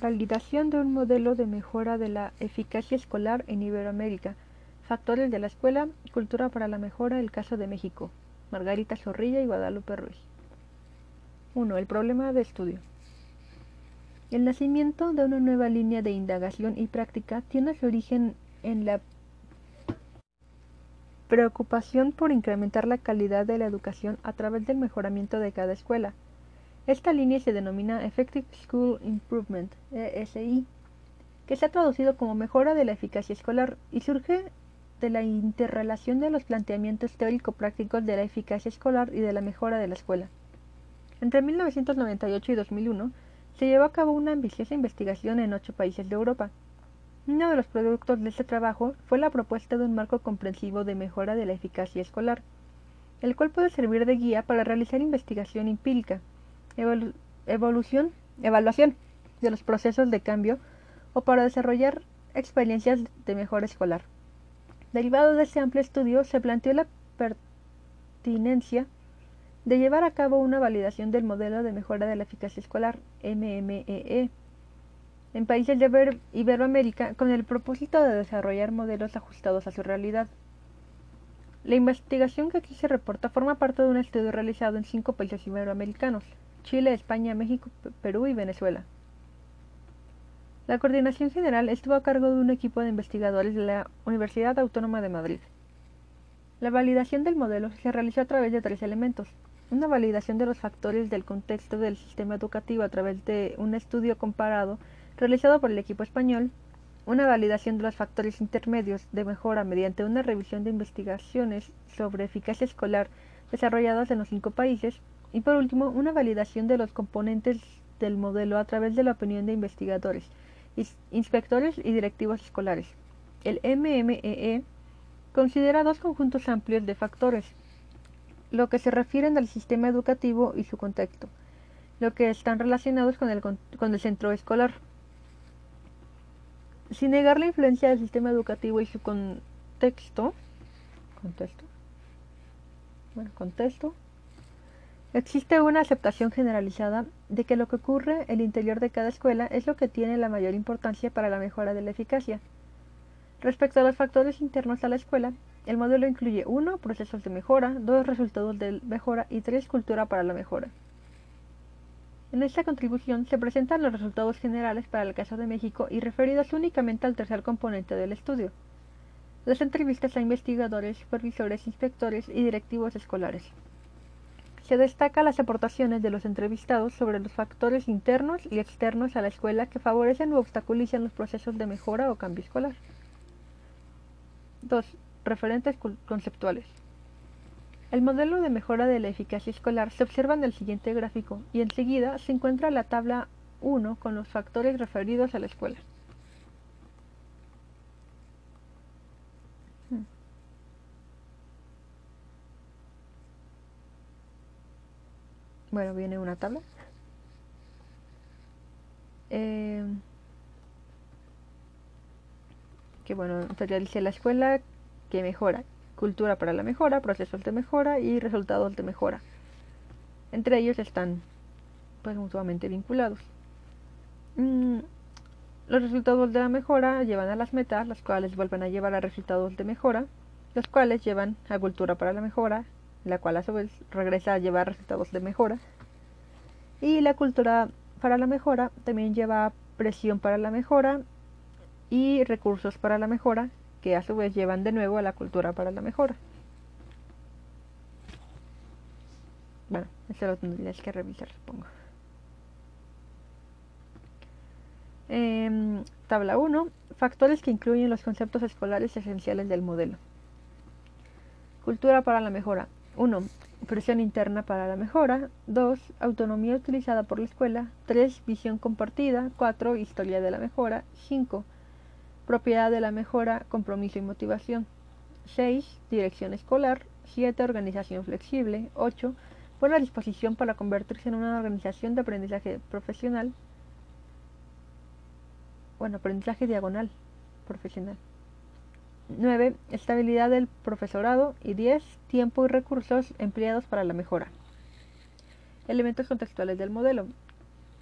Validación de un modelo de mejora de la eficacia escolar en Iberoamérica. Factores de la escuela, cultura para la mejora, el caso de México. Margarita Zorrilla y Guadalupe Ruiz. 1. El problema de estudio. El nacimiento de una nueva línea de indagación y práctica tiene su origen en la preocupación por incrementar la calidad de la educación a través del mejoramiento de cada escuela. Esta línea se denomina Effective School Improvement, ESI, que se ha traducido como mejora de la eficacia escolar y surge de la interrelación de los planteamientos teórico-prácticos de la eficacia escolar y de la mejora de la escuela. Entre 1998 y 2001 se llevó a cabo una ambiciosa investigación en ocho países de Europa. Uno de los productos de este trabajo fue la propuesta de un marco comprensivo de mejora de la eficacia escolar, el cual puede servir de guía para realizar investigación empírica, evolución, evaluación de los procesos de cambio o para desarrollar experiencias de mejora escolar. Derivado de este amplio estudio, se planteó la pertinencia de llevar a cabo una validación del modelo de mejora de la eficacia escolar, MMEE, e, en países de Iberoamérica con el propósito de desarrollar modelos ajustados a su realidad. La investigación que aquí se reporta forma parte de un estudio realizado en cinco países iberoamericanos, Chile, España, México, Perú y Venezuela. La coordinación general estuvo a cargo de un equipo de investigadores de la Universidad Autónoma de Madrid. La validación del modelo se realizó a través de tres elementos. Una validación de los factores del contexto del sistema educativo a través de un estudio comparado realizado por el equipo español, una validación de los factores intermedios de mejora mediante una revisión de investigaciones sobre eficacia escolar desarrolladas en los cinco países, y por último, una validación de los componentes del modelo a través de la opinión de investigadores, inspectores y directivos escolares. El MMEE e considera dos conjuntos amplios de factores, lo que se refieren al sistema educativo y su contexto, lo que están relacionados con el, con el centro escolar. Sin negar la influencia del sistema educativo y su contexto, Existe una aceptación generalizada de que lo que ocurre en el interior de cada escuela es lo que tiene la mayor importancia para la mejora de la eficacia. Respecto a los factores internos a la escuela, el modelo incluye 1. procesos de mejora, 2. resultados de mejora y 3. cultura para la mejora. En esta contribución se presentan los resultados generales para el caso de México y referidos únicamente al tercer componente del estudio, las entrevistas a investigadores, supervisores, inspectores y directivos escolares. Se destaca las aportaciones de los entrevistados sobre los factores internos y externos a la escuela que favorecen o obstaculizan los procesos de mejora o cambio escolar. 2. Referentes conceptuales. El modelo de mejora de la eficacia escolar se observa en el siguiente gráfico y enseguida se encuentra la tabla 1 con los factores referidos a la escuela. Bueno, viene una tabla. Eh, que bueno, dice la escuela que mejora, cultura para la mejora, procesos de mejora y resultados de mejora. Entre ellos están pues mutuamente vinculados. Mm, los resultados de la mejora llevan a las metas, las cuales vuelven a llevar a resultados de mejora, los cuales llevan a cultura para la mejora, la cual a su vez regresa a llevar resultados de mejora. Y la cultura para la mejora también lleva presión para la mejora y recursos para la mejora, que a su vez llevan de nuevo a la cultura para la mejora. Bueno, eso lo tendrías que revisar, supongo. Em, tabla 1. Factores que incluyen los conceptos escolares esenciales del modelo. Cultura para la mejora. 1. Presión interna para la mejora. 2. Autonomía utilizada por la escuela. 3. Visión compartida. 4. Historia de la mejora. 5. Propiedad de la mejora, compromiso y motivación. 6. Dirección escolar. 7. Organización flexible. 8. Buena disposición para convertirse en una organización de aprendizaje profesional. Bueno, aprendizaje diagonal profesional. 9. Estabilidad del profesorado. Y 10. Tiempo y recursos empleados para la mejora. Elementos contextuales del modelo.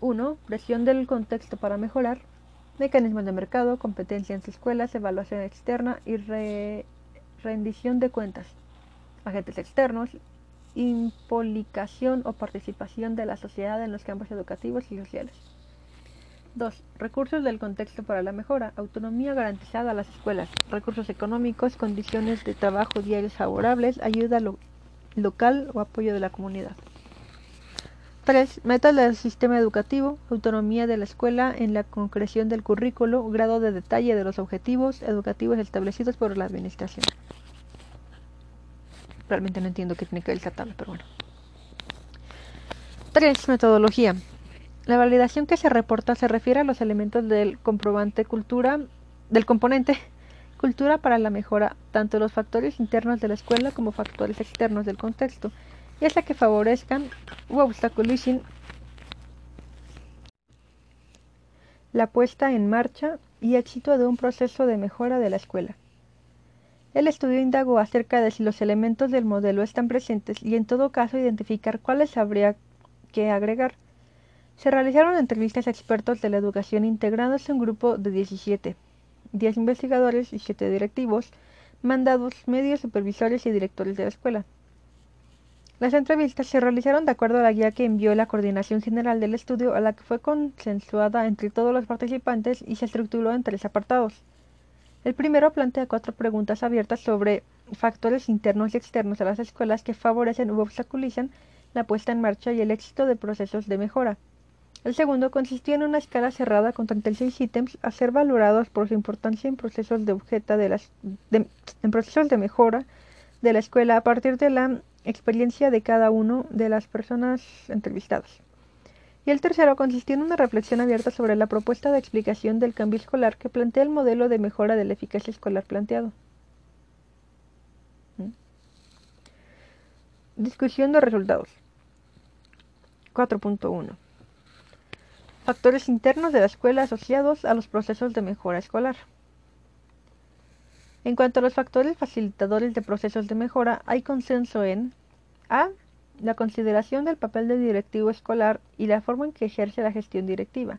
1. Presión del contexto para mejorar. Mecanismos de mercado, competencia en escuelas, evaluación externa y rendición de cuentas. Agentes externos, implicación o participación de la sociedad en los campos educativos y sociales. 2. Recursos del contexto para la mejora. Autonomía garantizada a las escuelas. Recursos económicos, condiciones de trabajo diarios favorables, ayuda local o apoyo de la comunidad. 3. Metas del sistema educativo. Autonomía de la escuela en la concreción del currículo, grado de detalle de los objetivos educativos establecidos por la administración. Realmente no entiendo qué tiene que ver esta tabla, pero bueno. 3. Metodología. La validación que se reporta se refiere a los elementos del comprobante cultura, del componente cultura para la mejora, tanto los factores internos de la escuela como factores externos del contexto, y es la que favorezcan o obstaculicen la puesta en marcha y éxito de un proceso de mejora de la escuela. El estudio indagó acerca de si los elementos del modelo están presentes y en todo caso identificar cuáles habría que agregar. Se realizaron entrevistas a expertos de la educación integrándose un grupo de 17, 10 investigadores y 7 directivos, mandados, medios, supervisores y directores de la escuela. Las entrevistas se realizaron de acuerdo a la guía que envió la Coordinación General del estudio, a la que fue consensuada entre todos los participantes y se estructuró en tres apartados. El primero plantea cuatro preguntas abiertas sobre factores internos y externos a las escuelas que favorecen u obstaculizan la puesta en marcha y el éxito de procesos de mejora. El segundo consistía en una escala cerrada con 36 ítems a ser valorados por su importancia en procesos de mejora de la escuela a partir de la experiencia de cada uno de las personas entrevistadas. Y el tercero consistía en una reflexión abierta sobre la propuesta de explicación del cambio escolar que plantea el modelo de mejora de la eficacia escolar planteado. ¿Mm? Discusión de resultados. 4.1 Factores internos de la escuela asociados a los procesos de mejora escolar. En cuanto a los factores facilitadores de procesos de mejora, hay consenso en A. La consideración del papel del directivo escolar y la forma en que ejerce la gestión directiva.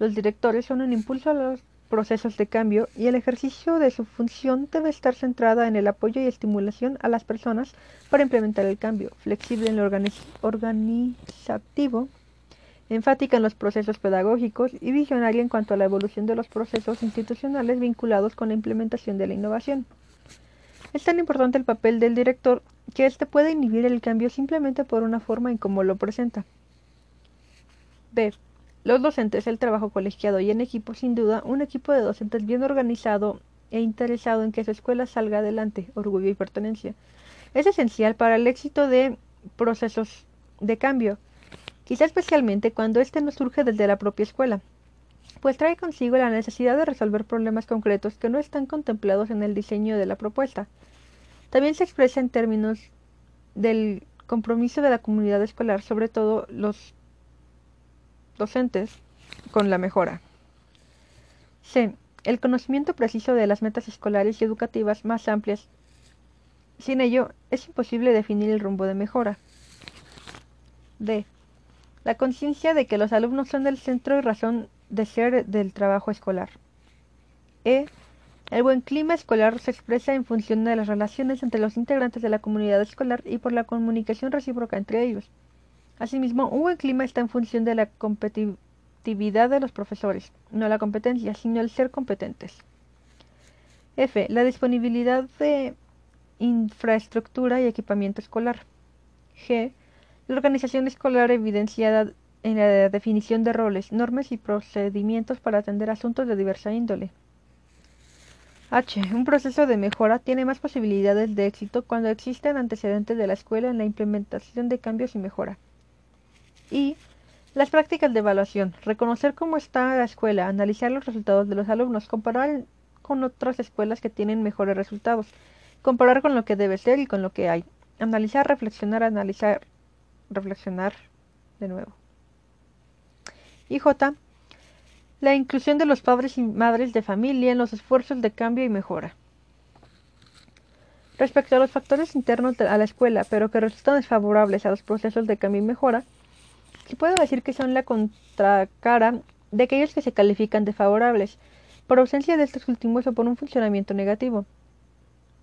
Los directores son un impulso a los procesos de cambio y el ejercicio de su función debe estar centrada en el apoyo y estimulación a las personas para implementar el cambio, flexible en lo organizativo enfática en los procesos pedagógicos y visionaria en cuanto a la evolución de los procesos institucionales vinculados con la implementación de la innovación. Es tan importante el papel del director que éste puede inhibir el cambio simplemente por una forma en cómo lo presenta. B. Los docentes, el trabajo colegiado y en equipo, sin duda, un equipo de docentes bien organizado e interesado en que su escuela salga adelante, orgullo y pertenencia, es esencial para el éxito de procesos de cambio quizá especialmente cuando éste no surge desde la propia escuela, pues trae consigo la necesidad de resolver problemas concretos que no están contemplados en el diseño de la propuesta. También se expresa en términos del compromiso de la comunidad escolar, sobre todo los docentes, con la mejora. C. El conocimiento preciso de las metas escolares y educativas más amplias. Sin ello, es imposible definir el rumbo de mejora. D. La conciencia de que los alumnos son el centro y razón de ser del trabajo escolar. E. El buen clima escolar se expresa en función de las relaciones entre los integrantes de la comunidad escolar y por la comunicación recíproca entre ellos. Asimismo, un buen clima está en función de la competitividad de los profesores, no la competencia, sino el ser competentes. F. La disponibilidad de infraestructura y equipamiento escolar. G. La organización escolar evidenciada en la definición de roles, normas y procedimientos para atender asuntos de diversa índole. H. Un proceso de mejora tiene más posibilidades de éxito cuando existen antecedentes de la escuela en la implementación de cambios y mejora. Y las prácticas de evaluación. Reconocer cómo está la escuela, analizar los resultados de los alumnos, comparar con otras escuelas que tienen mejores resultados, comparar con lo que debe ser y con lo que hay. Analizar, reflexionar, analizar, reflexionar de nuevo. Y J. La inclusión de los padres y madres de familia en los esfuerzos de cambio y mejora. Respecto a los factores internos a la escuela, pero que resultan desfavorables a los procesos de cambio y mejora, se puede decir que son la contracara de aquellos que se califican de favorables, por ausencia de estos últimos o por un funcionamiento negativo.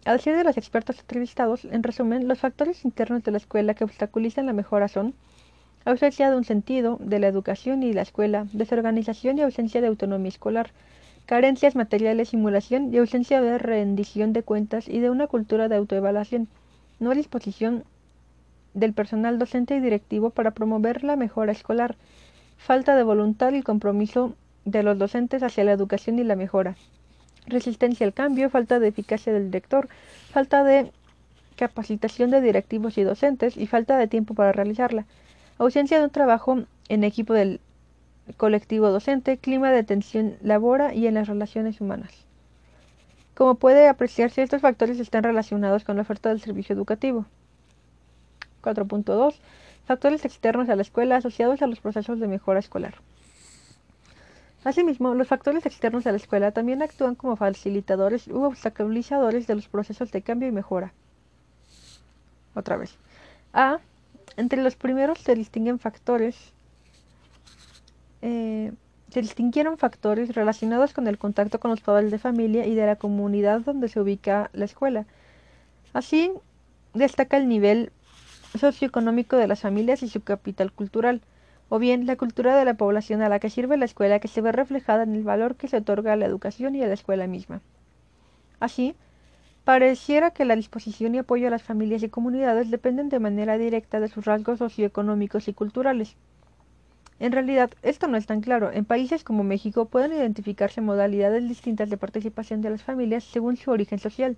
A decir de los expertos entrevistados, en resumen, los factores internos de la escuela que obstaculizan la mejora son ausencia de un sentido de la educación y la escuela, desorganización y ausencia de autonomía escolar, carencias materiales, simulación y ausencia de rendición de cuentas y de una cultura de autoevaluación, no disposición del personal docente y directivo para promover la mejora escolar, falta de voluntad y compromiso de los docentes hacia la educación y la mejora, resistencia al cambio, falta de eficacia del director, falta de capacitación de directivos y docentes y falta de tiempo para realizarla, ausencia de un trabajo en equipo del colectivo docente, clima de tensión labora y en las relaciones humanas. Como puede apreciarse, estos factores están relacionados con la oferta del servicio educativo. 4.2. Factores externos a la escuela asociados a los procesos de mejora escolar. Asimismo, los factores externos a la escuela también actúan como facilitadores u obstaculizadores de los procesos de cambio y mejora. Otra vez. A. Entre los primeros se distinguen factores. Eh, se distinguieron factores relacionados con el contacto con los padres de familia y de la comunidad donde se ubica la escuela. Así, destaca el nivel socioeconómico de las familias y su capital cultural o bien la cultura de la población a la que sirve la escuela que se ve reflejada en el valor que se otorga a la educación y a la escuela misma. Así, pareciera que la disposición y apoyo a las familias y comunidades dependen de manera directa de sus rasgos socioeconómicos y culturales. En realidad, esto no es tan claro. En países como México pueden identificarse modalidades distintas de participación de las familias según su origen social.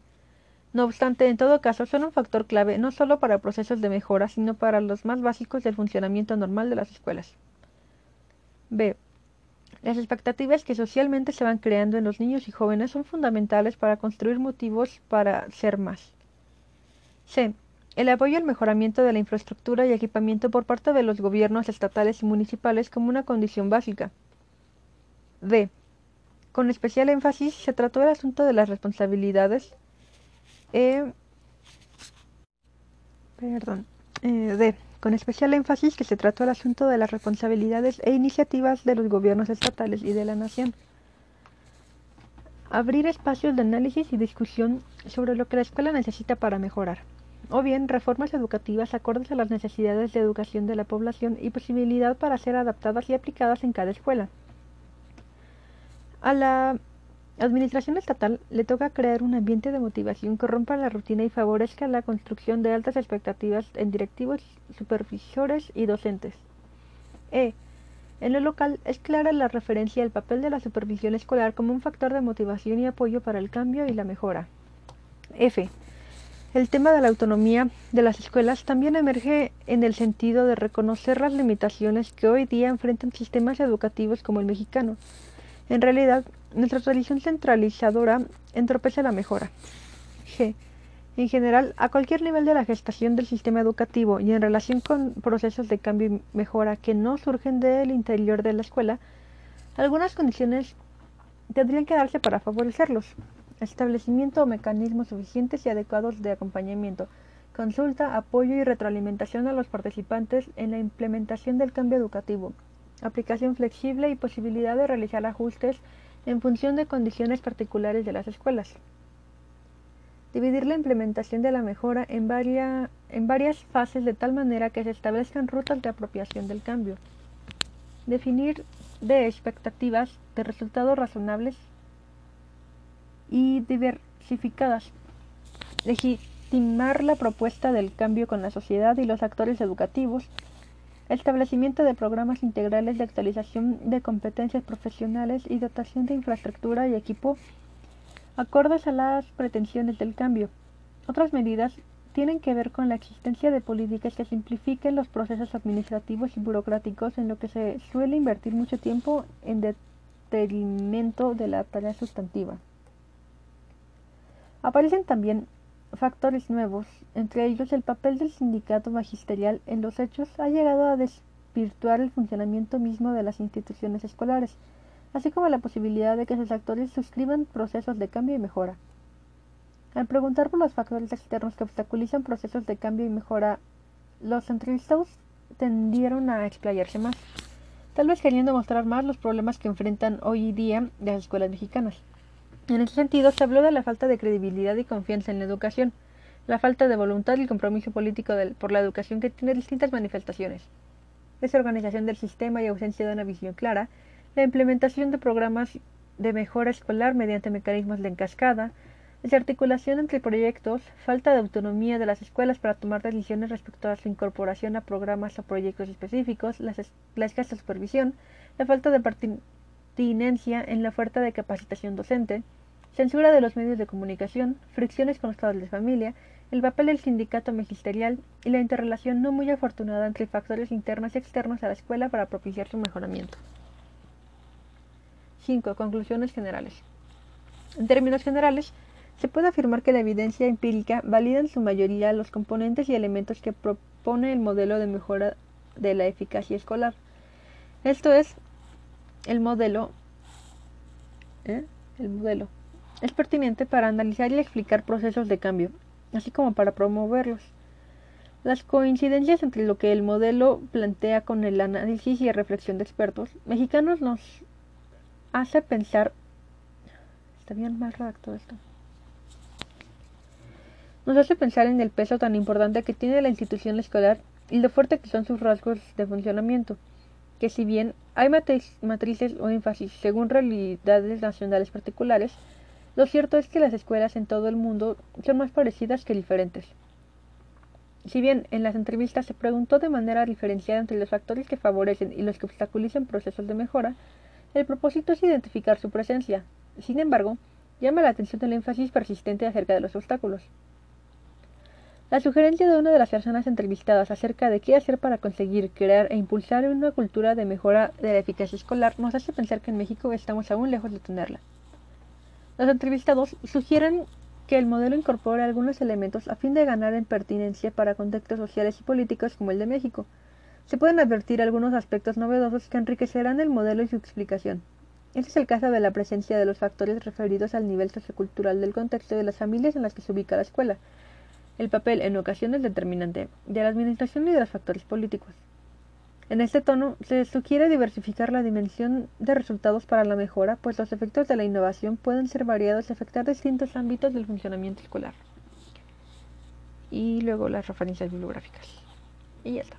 No obstante, en todo caso, son un factor clave no solo para procesos de mejora, sino para los más básicos del funcionamiento normal de las escuelas. B. Las expectativas que socialmente se van creando en los niños y jóvenes son fundamentales para construir motivos para ser más. C. El apoyo al mejoramiento de la infraestructura y equipamiento por parte de los gobiernos estatales y municipales como una condición básica. D. Con especial énfasis se trató el asunto de las responsabilidades eh, perdón, eh. Con especial énfasis que se trató el asunto de las responsabilidades e iniciativas de los gobiernos estatales y de la nación. Abrir espacios de análisis y discusión sobre lo que la escuela necesita para mejorar. O bien reformas educativas acordes a las necesidades de educación de la población y posibilidad para ser adaptadas y aplicadas en cada escuela. A la Administración estatal le toca crear un ambiente de motivación que rompa la rutina y favorezca la construcción de altas expectativas en directivos, supervisores y docentes. E. En lo local es clara la referencia al papel de la supervisión escolar como un factor de motivación y apoyo para el cambio y la mejora. F. El tema de la autonomía de las escuelas también emerge en el sentido de reconocer las limitaciones que hoy día enfrentan sistemas educativos como el mexicano. En realidad, nuestra tradición centralizadora entropece la mejora. G. En general, a cualquier nivel de la gestación del sistema educativo y en relación con procesos de cambio y mejora que no surgen del interior de la escuela, algunas condiciones tendrían que darse para favorecerlos. Establecimiento de mecanismos suficientes y adecuados de acompañamiento, consulta, apoyo y retroalimentación a los participantes en la implementación del cambio educativo, aplicación flexible y posibilidad de realizar ajustes en función de condiciones particulares de las escuelas. Dividir la implementación de la mejora en, en varias fases de tal manera que se establezcan rutas de apropiación del cambio. Definir de expectativas de resultados razonables y diversificadas. Legitimar la propuesta del cambio con la sociedad y los actores educativos establecimiento de programas integrales de actualización de competencias profesionales y dotación de infraestructura y equipo acordes a las pretensiones del cambio. Otras medidas tienen que ver con la existencia de políticas que simplifiquen los procesos administrativos y burocráticos en lo que se suele invertir mucho tiempo en detrimento de la tarea sustantiva. Aparecen también factores nuevos, entre ellos el papel del sindicato magisterial en los hechos, ha llegado a desvirtuar el funcionamiento mismo de las instituciones escolares, así como la posibilidad de que sus actores suscriban procesos de cambio y mejora. Al preguntar por los factores externos que obstaculizan procesos de cambio y mejora, los entrevistados tendieron a explayarse más, tal vez queriendo mostrar más los problemas que enfrentan hoy día las escuelas mexicanas. En ese sentido, se habló de la falta de credibilidad y confianza en la educación, la falta de voluntad y compromiso político por la educación que tiene distintas manifestaciones. Desorganización del sistema y ausencia de una visión clara, la implementación de programas de mejora escolar mediante mecanismos de encascada, desarticulación entre proyectos, falta de autonomía de las escuelas para tomar decisiones respecto a su incorporación a programas o proyectos específicos, la escasa supervisión, la falta de pertinencia en la oferta de capacitación docente, censura de los medios de comunicación, fricciones con los padres de familia, el papel del sindicato magisterial y la interrelación no muy afortunada entre factores internos y externos a la escuela para propiciar su mejoramiento. 5. Conclusiones generales. En términos generales, se puede afirmar que la evidencia empírica valida en su mayoría los componentes y elementos que propone el modelo de mejora de la eficacia escolar. Esto es, el modelo, ¿eh? el modelo es pertinente para analizar y explicar procesos de cambio, así como para promoverlos. Las coincidencias entre lo que el modelo plantea con el análisis y reflexión de expertos mexicanos nos hace pensar. Está bien mal redactado esto nos hace pensar en el peso tan importante que tiene la institución escolar y lo fuerte que son sus rasgos de funcionamiento, que si bien hay matrices o énfasis según realidades nacionales particulares, lo cierto es que las escuelas en todo el mundo son más parecidas que diferentes. Si bien en las entrevistas se preguntó de manera diferenciada entre los factores que favorecen y los que obstaculizan procesos de mejora, el propósito es identificar su presencia. Sin embargo, llama la atención el énfasis persistente acerca de los obstáculos. La sugerencia de una de las personas entrevistadas acerca de qué hacer para conseguir crear e impulsar una cultura de mejora de la eficacia escolar nos hace pensar que en México estamos aún lejos de tenerla. Los entrevistados sugieren que el modelo incorpore algunos elementos a fin de ganar en pertinencia para contextos sociales y políticos como el de México. Se pueden advertir algunos aspectos novedosos que enriquecerán el modelo y su explicación. Este es el caso de la presencia de los factores referidos al nivel sociocultural del contexto de las familias en las que se ubica la escuela, el papel en ocasiones determinante de la administración y de los factores políticos. En este tono se sugiere diversificar la dimensión de resultados para la mejora, pues los efectos de la innovación pueden ser variados y afectar distintos ámbitos del funcionamiento escolar. Y luego las referencias bibliográficas. Y ya está.